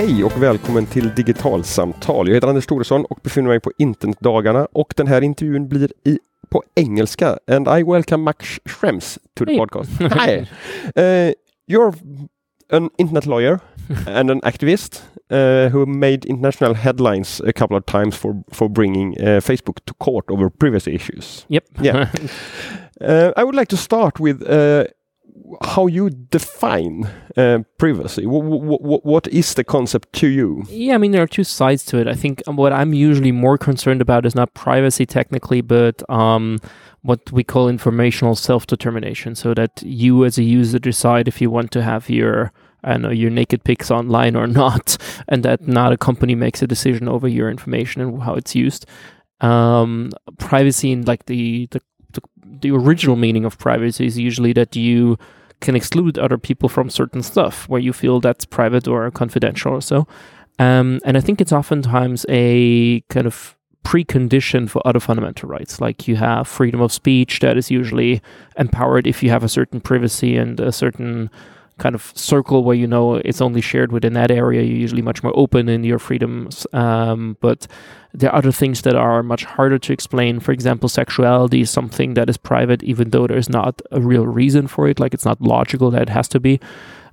Hej och välkommen till Digitalsamtal. Jag heter Anders Thoresson och befinner mig på Internetdagarna och den här intervjun blir i, på engelska. And I welcome Max Schrems to the Hey. podcast. Hi! Uh, you're an internet lawyer and an activist uh, who made international headlines a couple of times for, for bringing uh, Facebook to court over privacy issues. Yep. Yeah. I would like to start with how you define uh, privacy. W- w- w- what is the concept to you? yeah, I mean, there are two sides to it. I think what I'm usually more concerned about is not privacy technically, but um, what we call informational self determination. So that you as a user decide if you want to have your. I know your naked pics online or not, and that not a company makes a decision over your information and how it's used. Um, privacy in like the, the the the original meaning of privacy is usually that you can exclude other people from certain stuff where you feel that's private or confidential or so. Um, and I think it's oftentimes a kind of precondition for other fundamental rights. Like you have freedom of speech that is usually empowered if you have a certain privacy and a certain kind of circle where you know it's only shared within that area. You're usually much more open in your freedoms. Um, but there are other things that are much harder to explain. For example, sexuality is something that is private, even though there's not a real reason for it. Like it's not logical that it has to be.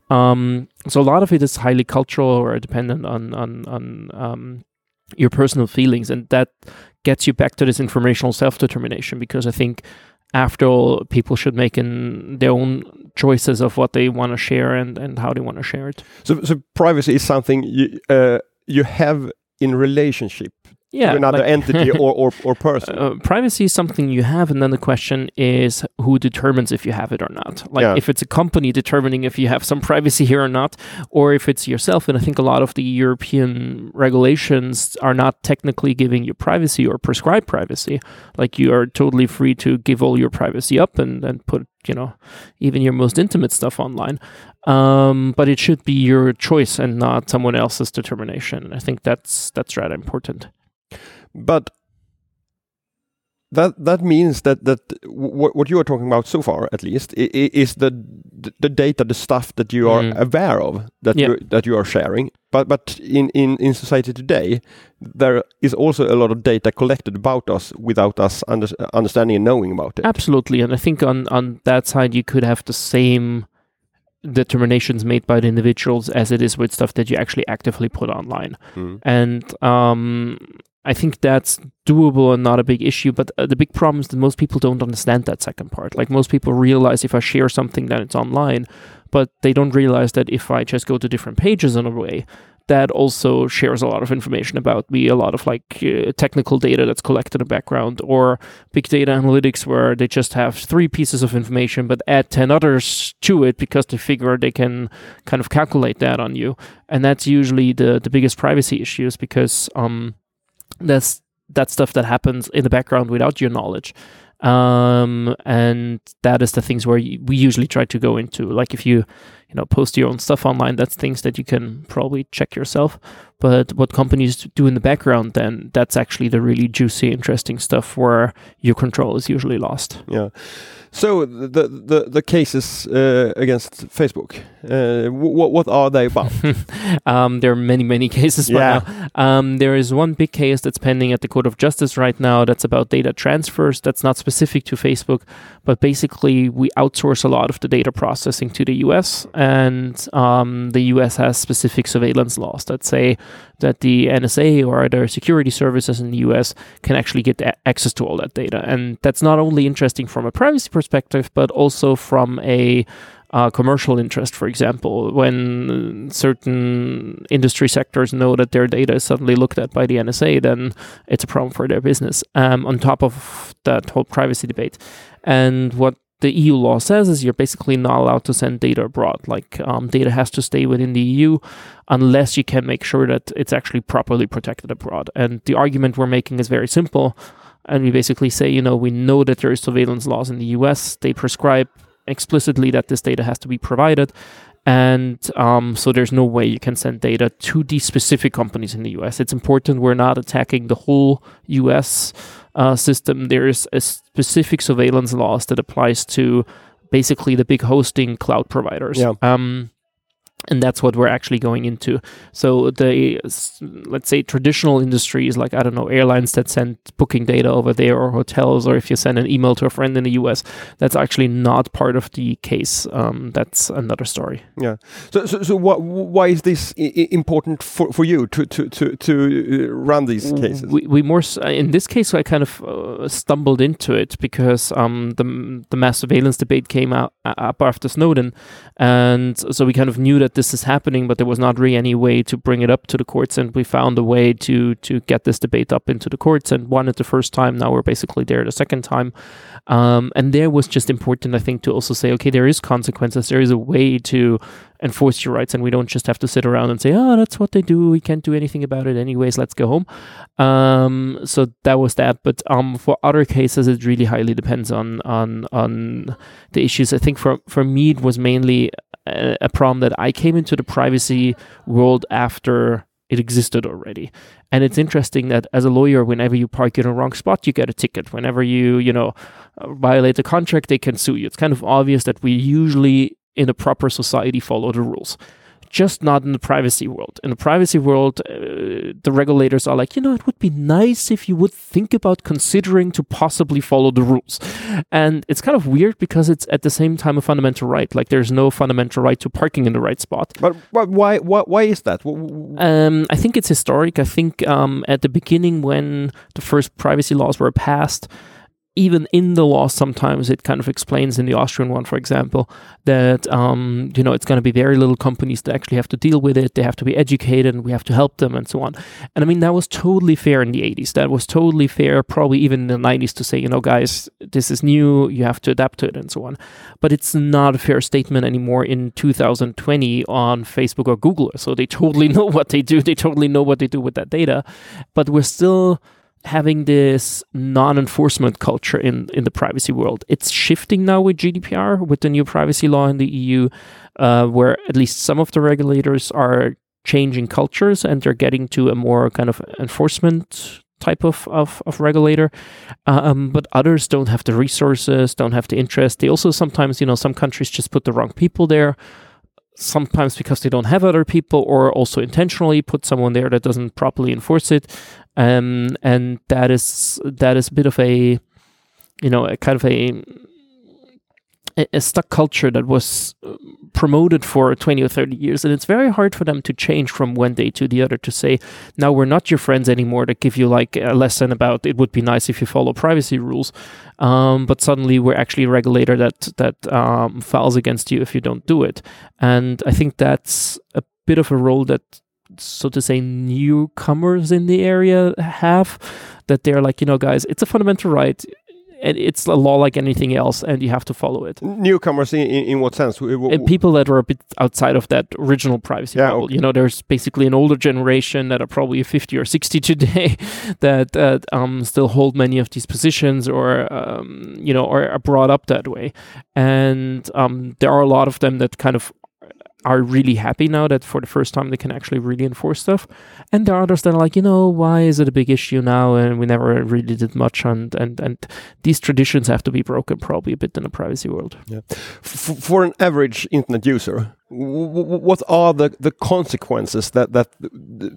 Um, so a lot of it is highly cultural or dependent on on on um, your personal feelings, and that gets you back to this informational self determination. Because I think, after all, people should make in their own choices of what they want to share and and how they want to share it. So, so privacy is something you uh, you have in relationship Yeah, to another like- entity or, or, or person. Uh, privacy is something you have, and then the question is who determines if you have it or not. Like Yeah. if it's a company determining if you have some privacy here or not, or if it's yourself. And I think a lot of the European regulations are not technically giving you privacy or prescribe privacy. Like you are totally free to give all your privacy up and, and put, you know, even your most intimate stuff online. Um, but it should be your choice and not someone else's determination. I think that's that's rather important. but that that means that that what what you are talking about so far, at least, is the the data, the stuff that you are Mm. aware of that Yeah. you that you are sharing. But but in, in in society today, there is also a lot of data collected about us without us under, understanding and knowing about it. Absolutely, and I think on on that side you could have the same determinations made by the individuals as it is with stuff that you actually actively put online. Mm. And um, I think that's doable and not a big issue. But uh, the big problem is that most people don't understand that second part. Like most people realize if I share something, then it's online, but they don't realize that if I just go to different pages in a way, that also shares a lot of information about me, a lot of like uh, technical data that's collected in the background, or big data analytics where they just have three pieces of information but add 10 others to it because they figure they can kind of calculate that on you. And that's usually the, the biggest privacy issues because um, that's that stuff that happens in the background without your knowledge. Um, and that is the things where we usually try to go into. Like if you, you know, post your own stuff online, that's things that you can probably check yourself. But what companies do in the background, then that's actually the really juicy, interesting stuff where your control is usually lost. Yeah. So the the the cases uh, against Facebook, uh, what what are they about? um, there are many, many cases Yeah. right now. Um, there is one big case that's pending at the Court of Justice right now that's about data transfers. That's not specific to Facebook, but basically we outsource a lot of the data processing to the US, and um, the US has specific surveillance laws that say that the NSA or other security services in the US can actually get access to all that data. And that's not only interesting from a privacy perspective, but also from a uh, commercial interest, for example, when certain industry sectors know that their data is suddenly looked at by the NSA, then it's a problem for their business. Um, on top of that whole privacy debate, and what the EU law says is you're basically not allowed to send data abroad. Like um, data has to stay within the EU unless you can make sure that it's actually properly protected abroad. And the argument we're making is very simple. And we basically say, you know, we know that there is surveillance laws in the US. They prescribe explicitly that this data has to be provided. And um, so there's no way you can send data to these specific companies in the US. It's important we're not attacking the whole US uh, system. There is a specific surveillance laws that applies to basically the big hosting cloud providers. Yeah. Um, and that's what we're actually going into. So the let's say traditional industries like I don't know airlines that send booking data over there or hotels or if you send an email to a friend in the US, that's actually not part of the case. Um, that's another story. Yeah. So so, so what, why is this important for, for you to to to to uh, run these cases? We, we more in this case I kind of uh, stumbled into it because um, the the mass surveillance debate came out up after Snowden, and so we kind of knew that this is happening, but there was not really any way to bring it up to the courts, and we found a way to to get this debate up into the courts, and won it the first time. Now we're basically there the second time, um, and there was just important, I think, to also say, okay, there is consequences. There is a way to enforce your rights, and we don't just have to sit around and say, oh, that's what they do. We can't do anything about it, anyways. Let's go home. Um, so that was that. But um, for other cases, it really highly depends on on on the issues. I think for for me, it was mainly a, a problem that I came into the privacy world after it existed already. And it's interesting that as a lawyer, whenever you park in a wrong spot, you get a ticket. Whenever you, you know, violate a contract, they can sue you. It's kind of obvious that we usually in a proper society follow the rules just not in the privacy world. In the privacy world, uh, the regulators are like, you know, it would be nice if you would think about considering to possibly follow the rules. And it's kind of weird because it's at the same time a fundamental right. Like there's no fundamental right to parking in the right spot. But, but why, why why is that? Um, I think it's historic. I think um, at the beginning when the first privacy laws were passed, even in the law, sometimes it kind of explains in the Austrian one, for example, that um, you know it's going to be very little companies that actually have to deal with it. They have to be educated, and we have to help them, and so on. And I mean that was totally fair in the 80s. That was totally fair, probably even in the 90s, to say, you know, guys, this is new. You have to adapt to it, and so on. But it's not a fair statement anymore in 2020 on Facebook or Google. So they totally know what they do. They totally know what they do with that data. But we're still having this non-enforcement culture in in the privacy world. It's shifting now with GDPR, with the new privacy law in the EU, uh, where at least some of the regulators are changing cultures and they're getting to a more kind of enforcement type of, of, of regulator. Um, but others don't have the resources, don't have the interest. They also sometimes, you know, some countries just put the wrong people there sometimes because they don't have other people or also intentionally put someone there that doesn't properly enforce it um, and that is that is a bit of a you know a kind of a a stuck culture that was uh, promoted for 20 or 30 years. And it's very hard for them to change from one day to the other to say now we're not your friends anymore to give you like a lesson about it would be nice if you follow privacy rules. Um, but suddenly we're actually a regulator that that um, files against you if you don't do it. And i think that's a bit of a role that so to say newcomers in the area have that they're like you know guys it's a fundamental right and it's a law like anything else, and you have to follow it. Newcomers in, in, in what sense? And people that are a bit outside of that original privacy yeah, Okay. You know, there's basically an older generation that are probably 50 or 60 today that uh, um, still hold many of these positions or, um, you know, are, are, brought up that way. And um, there are a lot of them that kind of are really happy now that for the first time they can actually really enforce stuff. And there are others that are like, you know, why is it a big issue now? And we never really did much. And and and these traditions have to be broken probably a bit in the privacy world. Yeah. F for an average internet user, what are the, the consequences that that th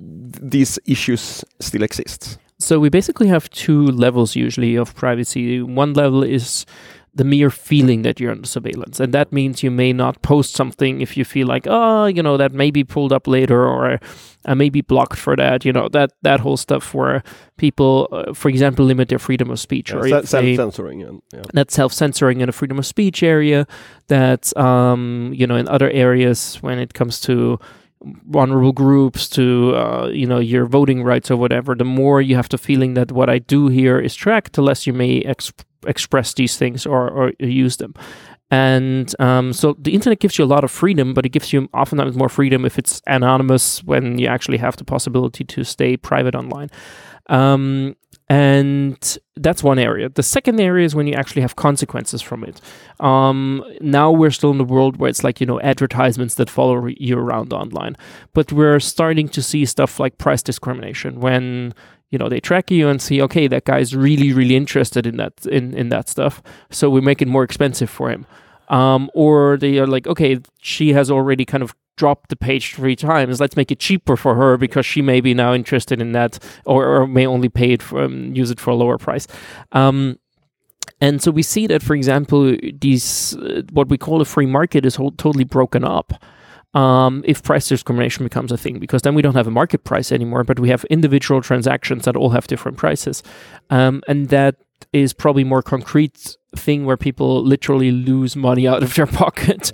these issues still exist? So we basically have two levels usually of privacy. One level is the mere feeling that you're under surveillance. And that means you may not post something if you feel like, oh, you know, that may be pulled up later or I may be blocked for that. You know, that, that whole stuff where people, uh, for example, limit their freedom of speech. Yeah, or self censoring. Yeah. That's self censoring in a freedom of speech area. That's, um, you know, in other areas when it comes to vulnerable groups to uh, you know your voting rights or whatever the more you have the feeling that what i do here is tracked the less you may exp- express these things or, or use them. And um, so the internet gives you a lot of freedom, but it gives you oftentimes more freedom if it's anonymous when you actually have the possibility to stay private online. Um, and that's one area. The second area is when you actually have consequences from it. Um, now we're still in the world where it's like, you know, advertisements that follow you around online. But we're starting to see stuff like price discrimination when you know they track you and see okay that guy's really really interested in that in in that stuff so we make it more expensive for him um, or they are like okay she has already kind of dropped the page three times. Let's make it cheaper for her because she may be now interested in that, or, or may only pay it for um, use it for a lower price. Um, and so we see that, for example, these uh, what we call a free market is totally broken up. Um, if price discrimination becomes a thing, because then we don't have a market price anymore, but we have individual transactions that all have different prices, um, and that is probably more concrete thing where people literally lose money out of their pocket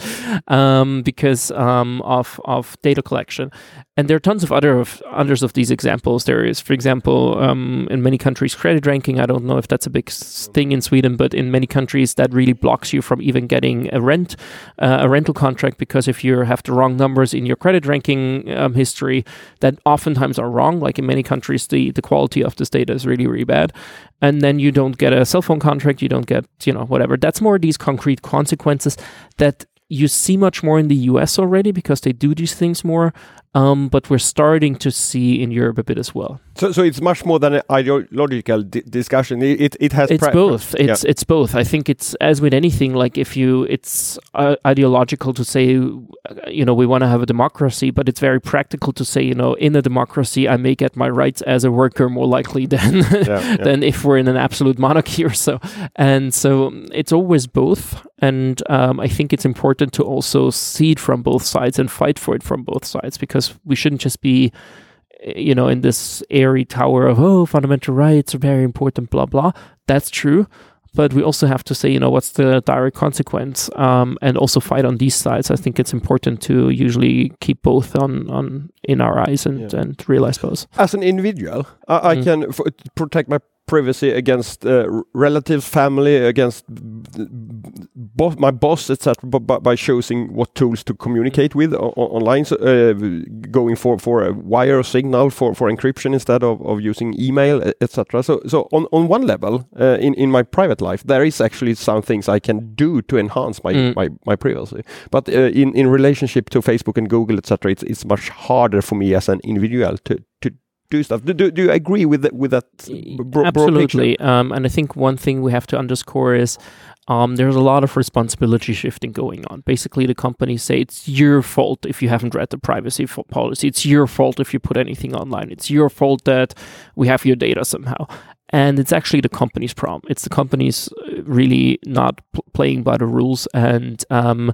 um, because um, of of data collection. And there are tons of other of others of these examples. There is, for example, um, in many countries, credit ranking. I don't know if that's a big thing in Sweden, but in many countries, that really blocks you from even getting a rent, uh, a rental contract, because if you have the wrong numbers in your credit ranking um, history, that oftentimes are wrong. Like in many countries, the the quality of this data is really really bad, and then you don't get a cell phone contract, you don't get you know whatever. That's more these concrete consequences that you see much more in the US already because they do these things more. Um, but we're starting to see in Europe a bit as well. So, so it's much more than an ideological di discussion. It, it, it has. It's both. It's yeah. it's both. I think it's as with anything. Like if you, it's uh, ideological to say, you know, we want to have a democracy, but it's very practical to say, you know, in a democracy, I may get my rights as a worker more likely than yeah, yeah. than if we're in an absolute monarchy or so. And so it's always both. And um, I think it's important to also see it from both sides and fight for it from both sides because we shouldn't just be, you know, in this airy tower of, oh, fundamental rights are very important, blah, blah. That's true. But we also have to say, you know, what's the direct consequence um, and also fight on these sides. I think it's important to usually keep both on, on in our eyes and, yeah. and realize both. As an individual, I, I mm. can f- protect my privacy against uh, relatives, family, against bo my boss, etc. By, choosing what tools to communicate with online, so, uh, going for for a wire signal for for encryption instead of, of using email, etc. So so on on one level, uh, in in my private life, there is actually some things I can do to enhance my mm. my, my privacy. But uh, in in relationship to Facebook and Google, etc., it's it's much harder for me as an individual to to do stuff. Do, do, do you agree with that? With that bro- absolutely. Um, and I think one thing we have to underscore is um, there's a lot of responsibility shifting going on. Basically, the companies say it's your fault if you haven't read the privacy policy. It's your fault if you put anything online. It's your fault that we have your data somehow. And it's actually the company's problem. It's the companies uh, really not pl- playing by the rules and um,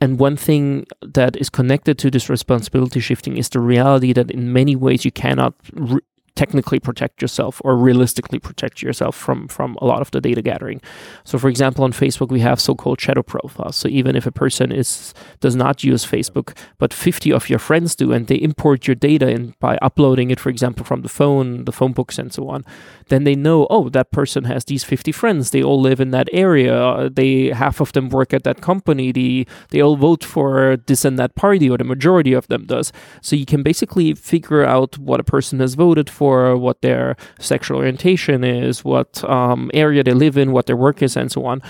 and one thing that is connected to this responsibility shifting is the reality that in many ways you cannot re- technically protect yourself or realistically protect yourself from from a lot of the data gathering. So for example on Facebook we have so-called shadow profiles. So even if a person is does not use Facebook but 50 of your friends do and they import your data in by uploading it for example from the phone, the phone books and so on, then they know oh that person has these 50 friends. They all live in that area. They half of them work at that company. The they all vote for this and that party or the majority of them does. So you can basically figure out what a person has voted for for what their sexual orientation is, what um, area they live in, what their work is, and so on,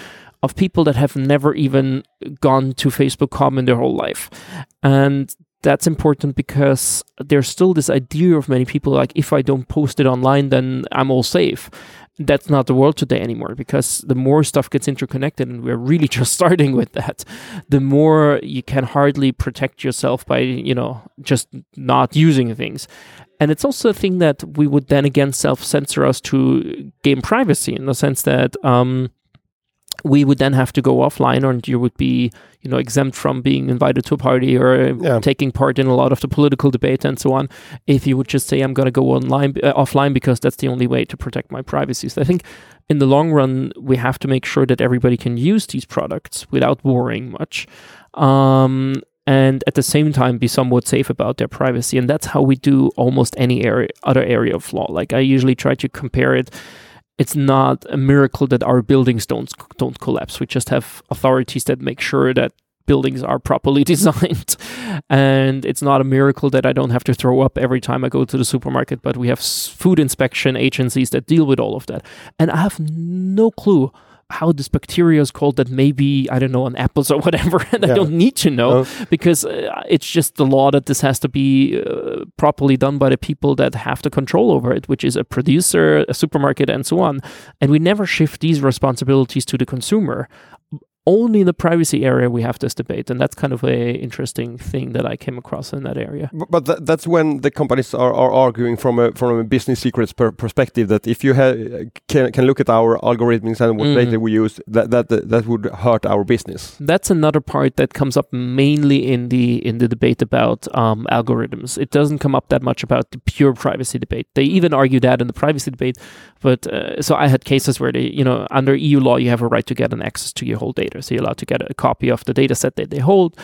of people that have never even gone to Facebook.com in their whole life. And that's important because there's still this idea of many people like, if I don't post it online, then I'm all safe that's not the world today anymore because the more stuff gets interconnected and we're really just starting with that the more you can hardly protect yourself by you know just not using things and it's also a thing that we would then again self censor us to gain privacy in the sense that um, we would then have to go offline or you would be you know exempt from being invited to a party or yeah. taking part in a lot of the political debate and so on if you would just say i'm going to go online uh, offline because that's the only way to protect my privacy so i think in the long run we have to make sure that everybody can use these products without worrying much um, and at the same time be somewhat safe about their privacy and that's how we do almost any area other area of law like i usually try to compare it it's not a miracle that our buildings don't don't collapse. We just have authorities that make sure that buildings are properly designed. and it's not a miracle that I don't have to throw up every time I go to the supermarket, but we have food inspection agencies that deal with all of that. And I have no clue how this bacteria is called that maybe I don't know on apples or whatever, and yeah. I don't need to know no. because uh, it's just the law that this has to be uh, properly done by the people that have the control over it, which is a producer, a supermarket, and so on. And we never shift these responsibilities to the consumer only in the privacy area we have this debate, and that's kind of a interesting thing that I came across in that area. But, th that's when the companies are, are arguing from a from a business secrets per perspective that if you can can look at our algorithms and what mm. data we use, that that that would hurt our business. That's another part that comes up mainly in the in the debate about um, algorithms. It doesn't come up that much about the pure privacy debate. They even argue that in the privacy debate. But uh, so I had cases where they, you know, under EU law, you have a right to get an access to your whole data so you're allowed to get a copy of the data set that they hold.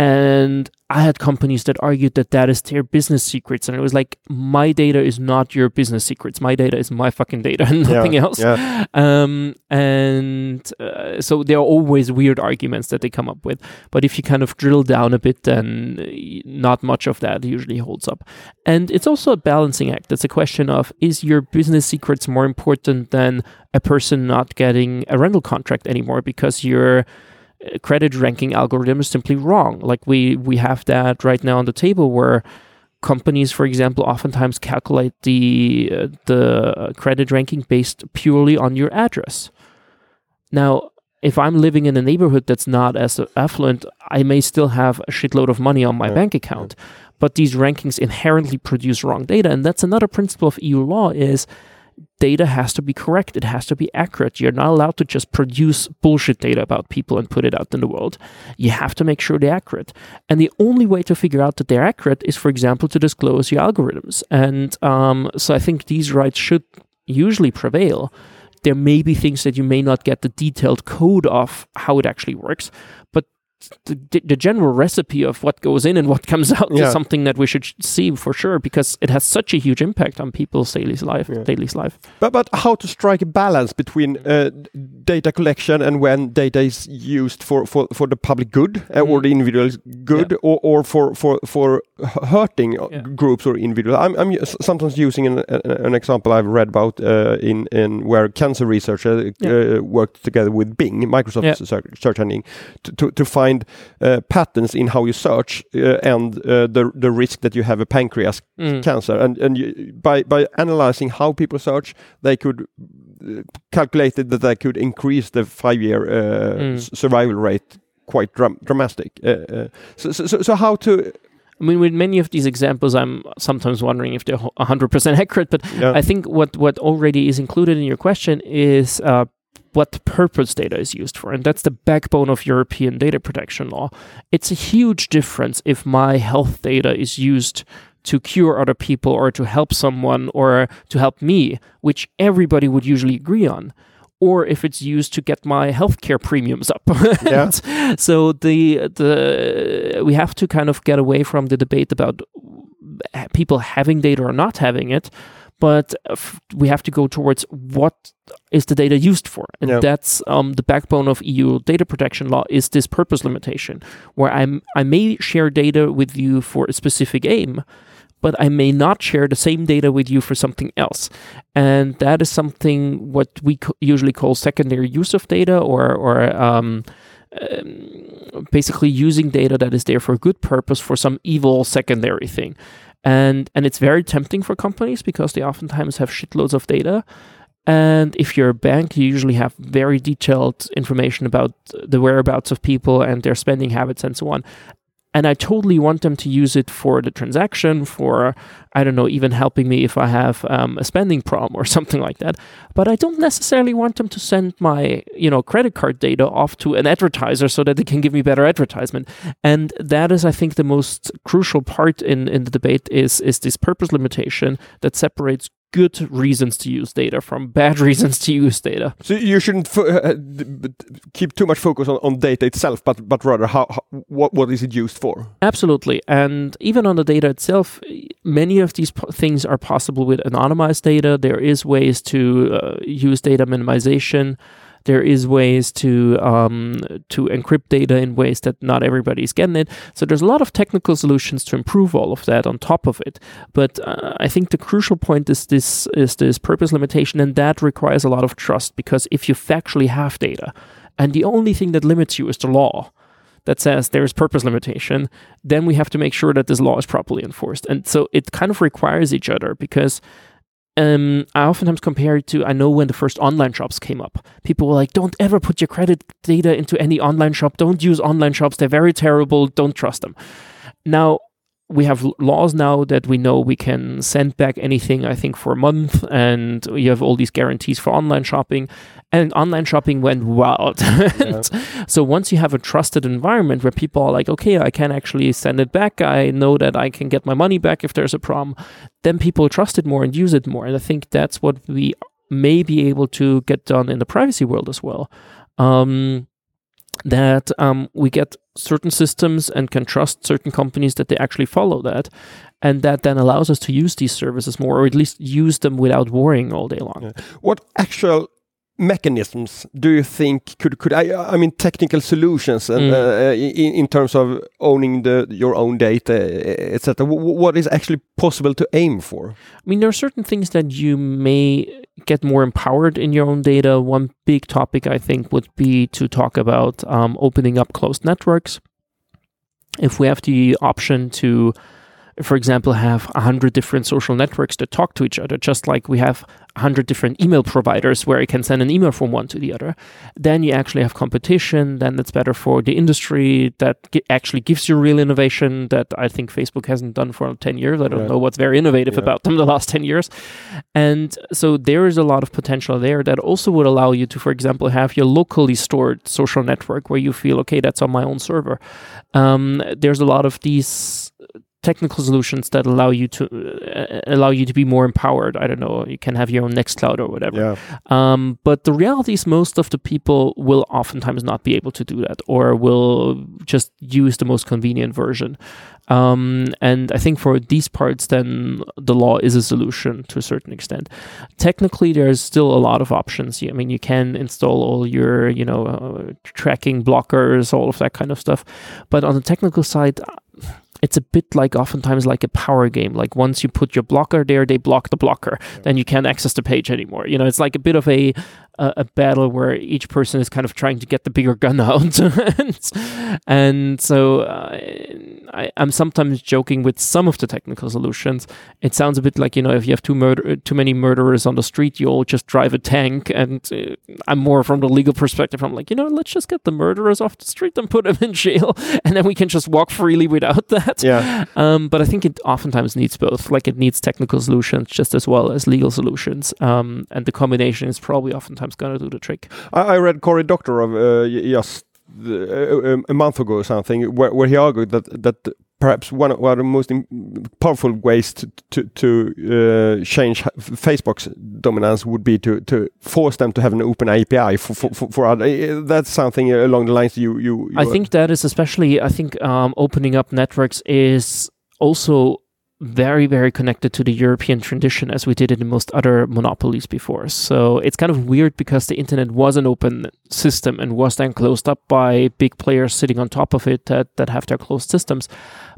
And I had companies that argued that that is their business secrets. And it was like, my data is not your business secrets. My data is my fucking data and nothing yeah, else. Yeah. Um, and uh, so there are always weird arguments that they come up with. But if you kind of drill down a bit, then not much of that usually holds up. And it's also a balancing act. It's a question of is your business secrets more important than a person not getting a rental contract anymore because you're credit ranking algorithm is simply wrong. Like we we have that right now on the table where companies, for example, oftentimes calculate the uh, the credit ranking based purely on your address. Now, if I'm living in a neighborhood that's not as affluent, I may still have a shitload of money on my yeah. bank account. But these rankings inherently produce wrong data, and that's another principle of EU law: is data has to be correct. It has to be accurate. You're not allowed to just produce bullshit data about people and put it out in the world. You have to make sure they're accurate. And the only way to figure out that they're accurate is, for example, to disclose your algorithms. And um, so I think these rights should usually prevail. There may be things that you may not get the detailed code of how it actually works, but the, the general recipe of what goes in and what comes out yeah. is something that we should see for sure because it has such a huge impact on people's daily life. Yeah. Daily life. But but how to strike a balance between uh, data collection and when data is used for for, for the public good uh, mm. or the individual good yeah. or, or for for for hurting groups or individuals. I'm, I'm sometimes using an, an example I've read about uh, in in where cancer researchers uh, worked together with Bing, Microsoft search, search engine, to, to, to find find uh, patterns in how you search uh, and uh, the the risk that you have a pancreas mm. cancer. And and you, by by analyzing how people search, they could calculated that they could increase the five year mm. survival rate quite dram dramatic. so, so so how to I mean, with many of these examples, I'm sometimes wondering if they're 100% accurate. But yeah. I think what what already is included in your question is uh, what purpose data is used for. And that's the backbone of European data protection law. It's a huge difference if my health data is used to cure other people or to help someone or to help me, which everybody would usually agree on. Or if it's used to get my healthcare premiums up. yeah. so the the we have to kind of get away from the debate about uh, people having data or not having it but we have to go towards what is the data used for. And yep. that's um, the backbone of eu data protection law is this purpose limitation where I'm, i may share data with you for a specific aim but i may not share the same data with you for something else. And that is something what we co- usually call secondary use of data or, or um, um, basically using data that is there for a good purpose for some evil secondary thing and and it's very tempting for companies because they oftentimes have shitloads of data. And if you're a bank you usually have very detailed information about the whereabouts of people and their spending habits and so on and I totally want them to use it for the transaction, for I don't know, even helping me if I have um, a spending problem or something like that. But I don't necessarily want them to send my you know credit card data off to an advertiser so that they can give me better advertisement. And that is, I think, the most crucial part in in the debate is is this purpose limitation that separates good reasons to use data from bad reasons to use data. So you shouldn't uh, keep too much focus on, on data itself, but but rather how, how, what what is it used for? Absolutely, and even on the data itself, many of these things are possible with anonymized data. There is ways to uh, use data minimization there is ways to um, to encrypt data in ways that not everybody's getting it. So there's a lot of technical solutions to improve all of that on top of it. But uh, I think the crucial point is this is this purpose limitation, and that requires a lot of trust because if you factually have data, and the only thing that limits you is the law that says there's purpose limitation, then we have to make sure that this law is properly enforced. And so it kind of requires each other because um, I oftentimes compare it to I know when the first online shops came up, people were like, "Don't ever put your credit data into any online shop. Don't use online shops. They're very terrible. Don't trust them." Now we have laws now that we know we can send back anything, I think, for a month, and you have all these guarantees for online shopping. And online shopping went wild. yeah. So once you have a trusted environment where people are like, okay, I can actually send it back, I know that I can get my money back if there's a problem, then people trust it more and use it more. And I think that's what we may be able to get done in the privacy world as well. Um, that um, we get certain systems and can trust certain companies that they actually follow that. And that then allows us to use these services more, or at least use them without worrying all day long. Yeah. What actual mechanisms do you think could could I I mean technical solutions and mm. uh, in, in terms of owning the your own data etc what is actually possible to aim for? I mean there are certain things that you may get more empowered in your own data. One big topic I think would be to talk about um, opening up closed networks. If we have the option to for example, have 100 different social networks that talk to each other, just like we have 100 different email providers where you can send an email from one to the other, then you actually have competition. Then it's better for the industry that actually gives you real innovation that I think Facebook hasn't done for 10 years. I don't right. know what's very innovative yeah. about them the last 10 years. And so there is a lot of potential there that also would allow you to, for example, have your locally stored social network where you feel, okay, that's on my own server. Um, there's a lot of these technical solutions that allow you to uh, allow you to be more empowered. I don't know. You can have your own Nextcloud or whatever. Yeah. Um, but the reality is, most of the people will oftentimes not be able to do that, or will just use the most convenient version. Um, and I think for these parts, then the law is a solution to a certain extent. Technically, there's still a lot of options. I mean, you can install all your, you know, uh, tracking blockers, all of that kind of stuff. But on the technical side, it's a bit like oftentimes like a power game. Like once you put your blocker there, they block the blocker. Then you can't access the page anymore. You know, it's like a bit of a a, a battle where each person is kind of trying to get the bigger gun out. and, and, so uh, I, am sometimes joking with some of the technical solutions. It sounds a bit like, you know, if you have too, murder, too many murderers on the street, you'll just drive a tank. And uh, I'm more from the legal perspective. I'm like, you know, let's just get the murderers off the street and put them in jail. And then we can just walk freely without that. Yeah. Um, but I think it oftentimes needs both. Like it needs technical solutions just as well as legal solutions. Um, and the combination is probably oftentimes sometimes going to do the trick. I, I read Cory Doctorow uh, just uh, a month ago or something where, where he argued that that perhaps one of, one of the most powerful ways to to, to uh, change Facebook's dominance would be to to force them to have an open API for for, for, for other. Uh, that's something along the lines you you. you I think that is especially. I think um, opening up networks is also very, very connected to the European tradition as we did it in most other monopolies before. So it's kind of weird because the internet was an open system and was then closed up by big players sitting on top of it that, that have their closed systems.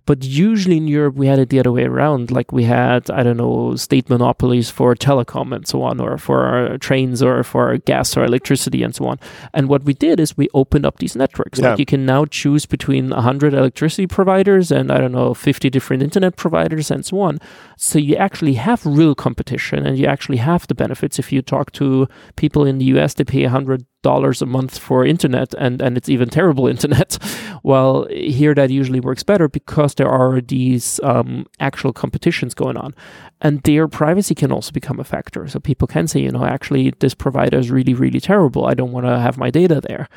But usually in Europe, we had it the other way around. Like we had, I don't know, state monopolies for telecom and so on, or for trains or for gas or electricity and so on. And what we did is we opened up these networks. Yeah. Like you can now choose between 100 electricity providers and, I don't know, 50 different internet providers and so on. So you actually have real competition and you actually have the benefits. If you talk to people in the US, they pay 100 dollars a month for internet and and it's even terrible internet. Well here that usually works better because there are these um, actual competitions going on. And their privacy can also become a factor. So people can say you know actually this provider is really really terrible. I don't want to have my data there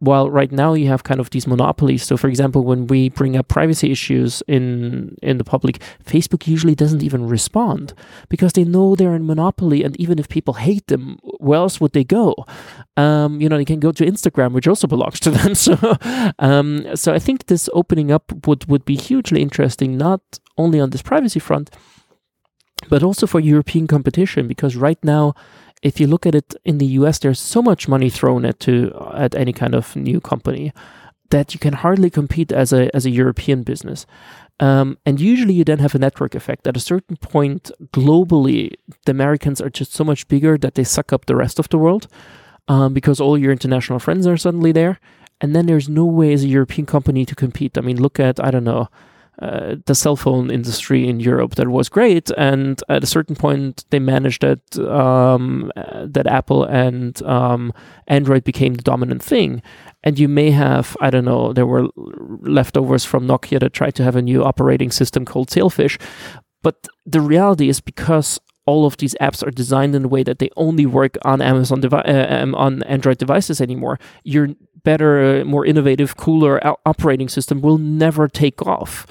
while right now you have kind of these monopolies. So, for example, when we bring up privacy issues in in the public, Facebook usually doesn't even respond because they know they're in monopoly, and even if people hate them, where else would they go? Um, you know, they can go to Instagram, which also belongs to them. So, um, so I think this opening up would would be hugely interesting, not only on this privacy front, but also for European competition, because right now if you look at it in the US, there's so much money thrown at to at any kind of new company that you can hardly compete as a as a European business. Um, and usually you then have a network effect. At a certain point, globally, the Americans are just so much bigger that they suck up the rest of the world um, because all your international friends are suddenly there. And then there's no way as a European company to compete. I mean, look at, I don't know, uh, the cell phone industry in Europe that was great, and at a certain point they managed that um, uh, that Apple and um, Android became the dominant thing. And you may have, I don't know, there were leftovers from Nokia that tried to have a new operating system called Sailfish. But the reality is because all of these apps are designed in a way that they only work on Amazon devi- uh, um, on Android devices anymore. Your better, uh, more innovative, cooler operating system will never take off.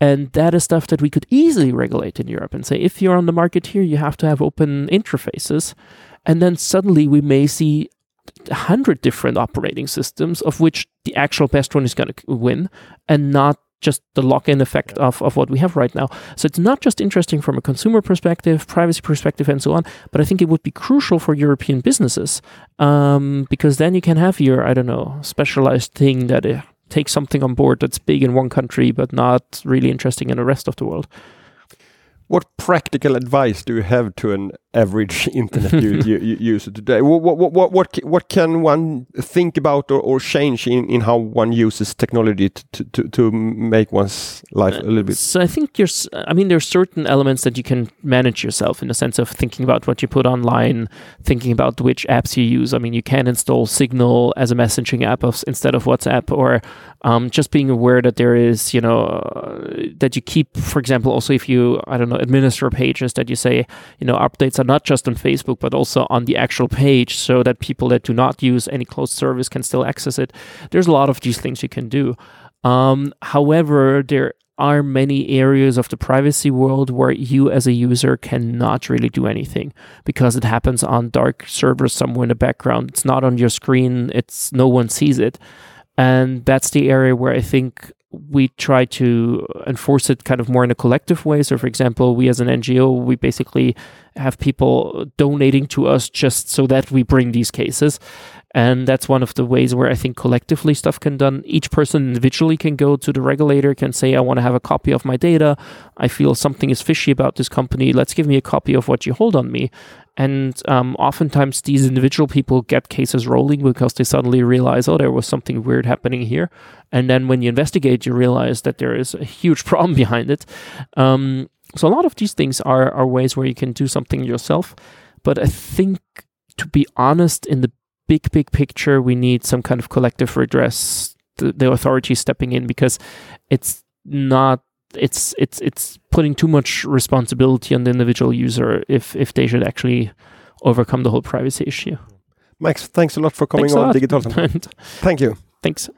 And that is stuff that we could easily regulate in Europe and say, if you're on the market here, you have to have open interfaces. And then suddenly we may see a hundred different operating systems, of which the actual best one is going to win, and not just the lock-in effect yeah. of, of what we have right now. So it's not just interesting from a consumer perspective, privacy perspective, and so on, but I think it would be crucial for European businesses um, because then you can have your, I don't know, specialized thing that uh, takes something on board that's big in one country but not really interesting in the rest of the world. What practical advice do you have to an average internet user today? What, what, what, what, what can one think about or, or change in, in how one uses technology to, to, to make one's life a little bit? So I think there's, I mean, there's certain elements that you can manage yourself in the sense of thinking about what you put online, thinking about which apps you use. I mean, you can install Signal as a messaging app of, instead of WhatsApp, or um, just being aware that there is, you know, uh, that you keep, for example, also if you, I don't know, administer pages that you say, you know, updates are not just on Facebook, but also on the actual page so that people that do not use any closed service can still access it. There's a lot of these things you can do. Um, however, there are many areas of the privacy world where you as a user cannot really do anything because it happens on dark servers somewhere in the background. It's not on your screen, it's no one sees it. And that's the area where I think we try to enforce it kind of more in a collective way. So, for example, we as an NGO, we basically have people donating to us just so that we bring these cases. And that's one of the ways where I think collectively stuff can done. Each person individually can go to the regulator, can say, I want to have a copy of my data. I feel something is fishy about this company. Let's give me a copy of what you hold on me. And um, oftentimes these individual people get cases rolling because they suddenly realize, oh, there was something weird happening here. And then when you investigate, you realize that there is a huge problem behind it. Um, so a lot of these things are, are ways where you can do something yourself. But I think, to be honest, in the big, big picture, we need some kind of collective redress, the, the authorities stepping in because it's not it's it's it's putting too much responsibility on the individual user if if they should actually overcome the whole privacy issue. Max, thanks a lot for coming thanks on Digital. Thank you. Thanks.